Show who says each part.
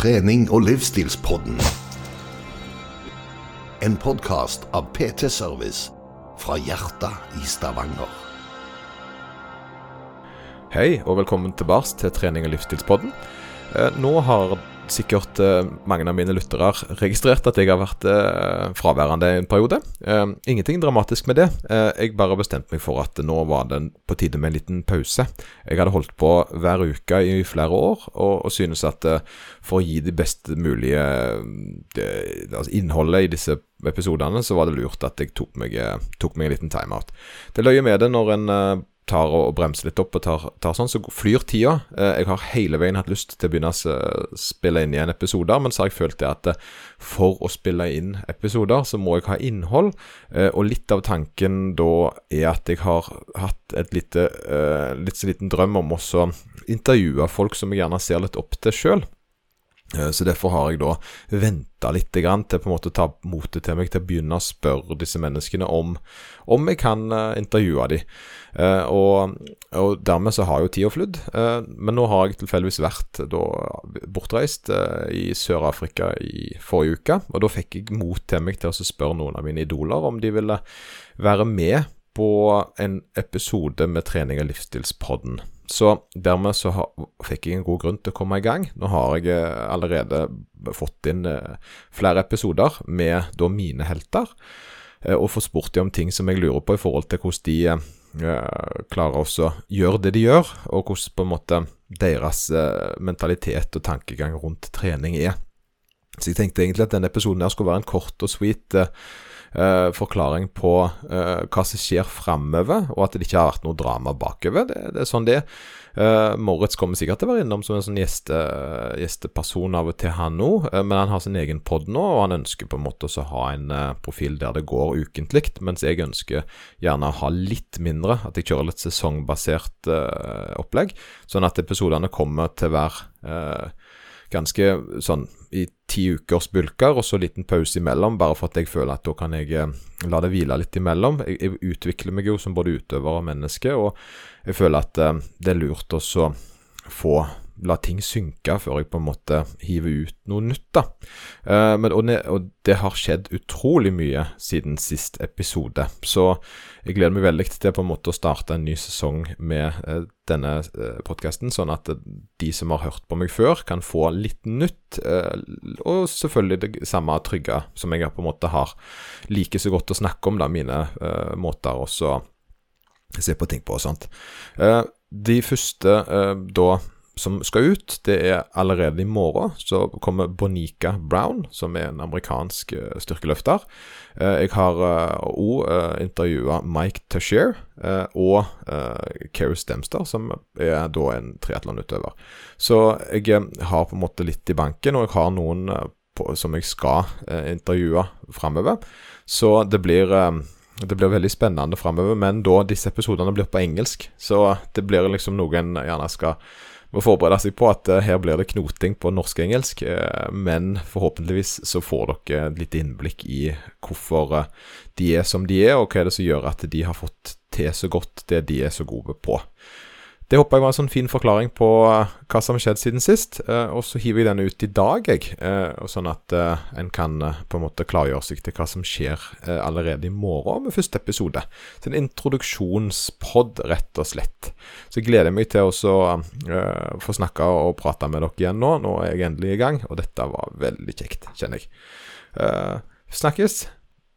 Speaker 1: trening- og livsstilspodden. En podkast av PT Service fra hjertet i Stavanger.
Speaker 2: Hei, og velkommen tilbake til trening- og livsstilspodden. Eh, nå har sikkert eh, mange av mine lyttere registrert at jeg har vært eh, fraværende en periode. Eh, ingenting dramatisk med det. Jeg bare bestemte meg for at nå var det på tide med en liten pause. Jeg hadde holdt på hver uke i flere år, og, synes at for å gi det best mulige altså innholdet i disse episodene, så var det lurt at jeg tok meg, tok meg en liten timeout. Det løyer med det når en tar og bremser litt opp og tar, tar sånn, så flyr tida. Jeg har hele veien hatt lyst til å begynne å spille inn igjen episoder, men så har jeg følt det at for å spille inn episoder, så må jeg ha innhold. Og litt av tanken da er at jeg har hatt et lite, litt så liten drøm om også intervjue folk som jeg gjerne ser litt opp til sjøl. Eh, så Derfor har jeg da venta litt grann til på en måte ta motet til meg til å begynne å spørre disse menneskene om, om jeg kan uh, intervjue dem. Uh, og, og, dermed så har jo tida flydd. Uh, men nå har jeg tilfeldigvis vært da bortreist i Sør-Afrika i forrige uke. Og da fikk jeg mot til meg til å spørre noen av mine idoler om de ville være med på en episode med Trening og livsstilspodden. Så dermed så fikk jeg en god grunn til å komme i gang. Nå har jeg eh, allerede fått inn eh, flere episoder med da mine helter, eh, og får spurt dem om ting som jeg lurer på i forhold til hvordan de klarer å gjøre det de gjør, og hvordan på en måte deres mentalitet og tankegang rundt trening er. Så jeg tenkte egentlig at denne episoden her skulle være en kort og sweet uh, forklaring på uh, hva som skjer framover, og at det ikke har vært noe drama bakover. Det, det er sånn det er. Uh, Moritz kommer sikkert til å være innom som en sånn gjeste, gjesteperson av og til, han nå. Uh, men han har sin egen pod nå, og han ønsker på en måte å ha en uh, profil der det går ukentlig. Mens jeg ønsker gjerne å ha litt mindre, at jeg kjører litt sesongbasert opplegg. Sånn at episodene kommer til å være ganske sånn i ti ukers bulker, og så liten pause imellom, bare for at jeg føler at da kan jeg eh, la det hvile litt imellom. Jeg, jeg utvikler meg jo som både utøver og menneske, og jeg føler at eh, det er lurt å få la ting synke før jeg på en måte hiver ut noe nytt. da. Eh, men, og, og, det har skjedd utrolig mye siden sist episode. Så jeg gleder meg veldig til på en måte å starte en ny sesong med eh, denne eh, podkasten, sånn at de som har hørt på meg før, kan få litt nytt. og selvfølgelig det samme trygge som jeg på en måte har like så godt å snakke om, da, mine måter også se på ting på og sånt. de første da som skal ut, det er allerede i morgen. Så kommer Bonica Brown, som er en amerikansk uh, styrkeløfter. Uh, jeg har òg uh, intervjua Mike Tashier og Keri Stemster, som er da en triatlonutøver. Så jeg har på en måte litt i banken, og jeg har noen som jeg skal intervjue framover. Så det blir det blir veldig spennende framover, men da disse episodene blir på engelsk. Så det blir liksom noe en gjerne skal må forberede seg på at uh, her blir det knoting på norsk-engelsk, uh, men forhåpentligvis så får dere litt innblikk i hvorfor uh, de er som de er, og hva er det som gjør at de har fått til så godt det de er så gode på. Det håper jeg var en sånn fin forklaring på uh, hva som har skjedd siden sist. Uh, og så hiver jeg denne ut i dag, jeg. Uh, sånn at en kan på en måte klargjøre seg til hva som skjer allerede i morgen med første episode. Så en introduksjonspod, rett og slett. Så jeg gleder meg til å få snakke og prate med dere igjen nå. Nå er jeg endelig i gang, og dette var veldig kjekt, kjenner jeg. snakkes.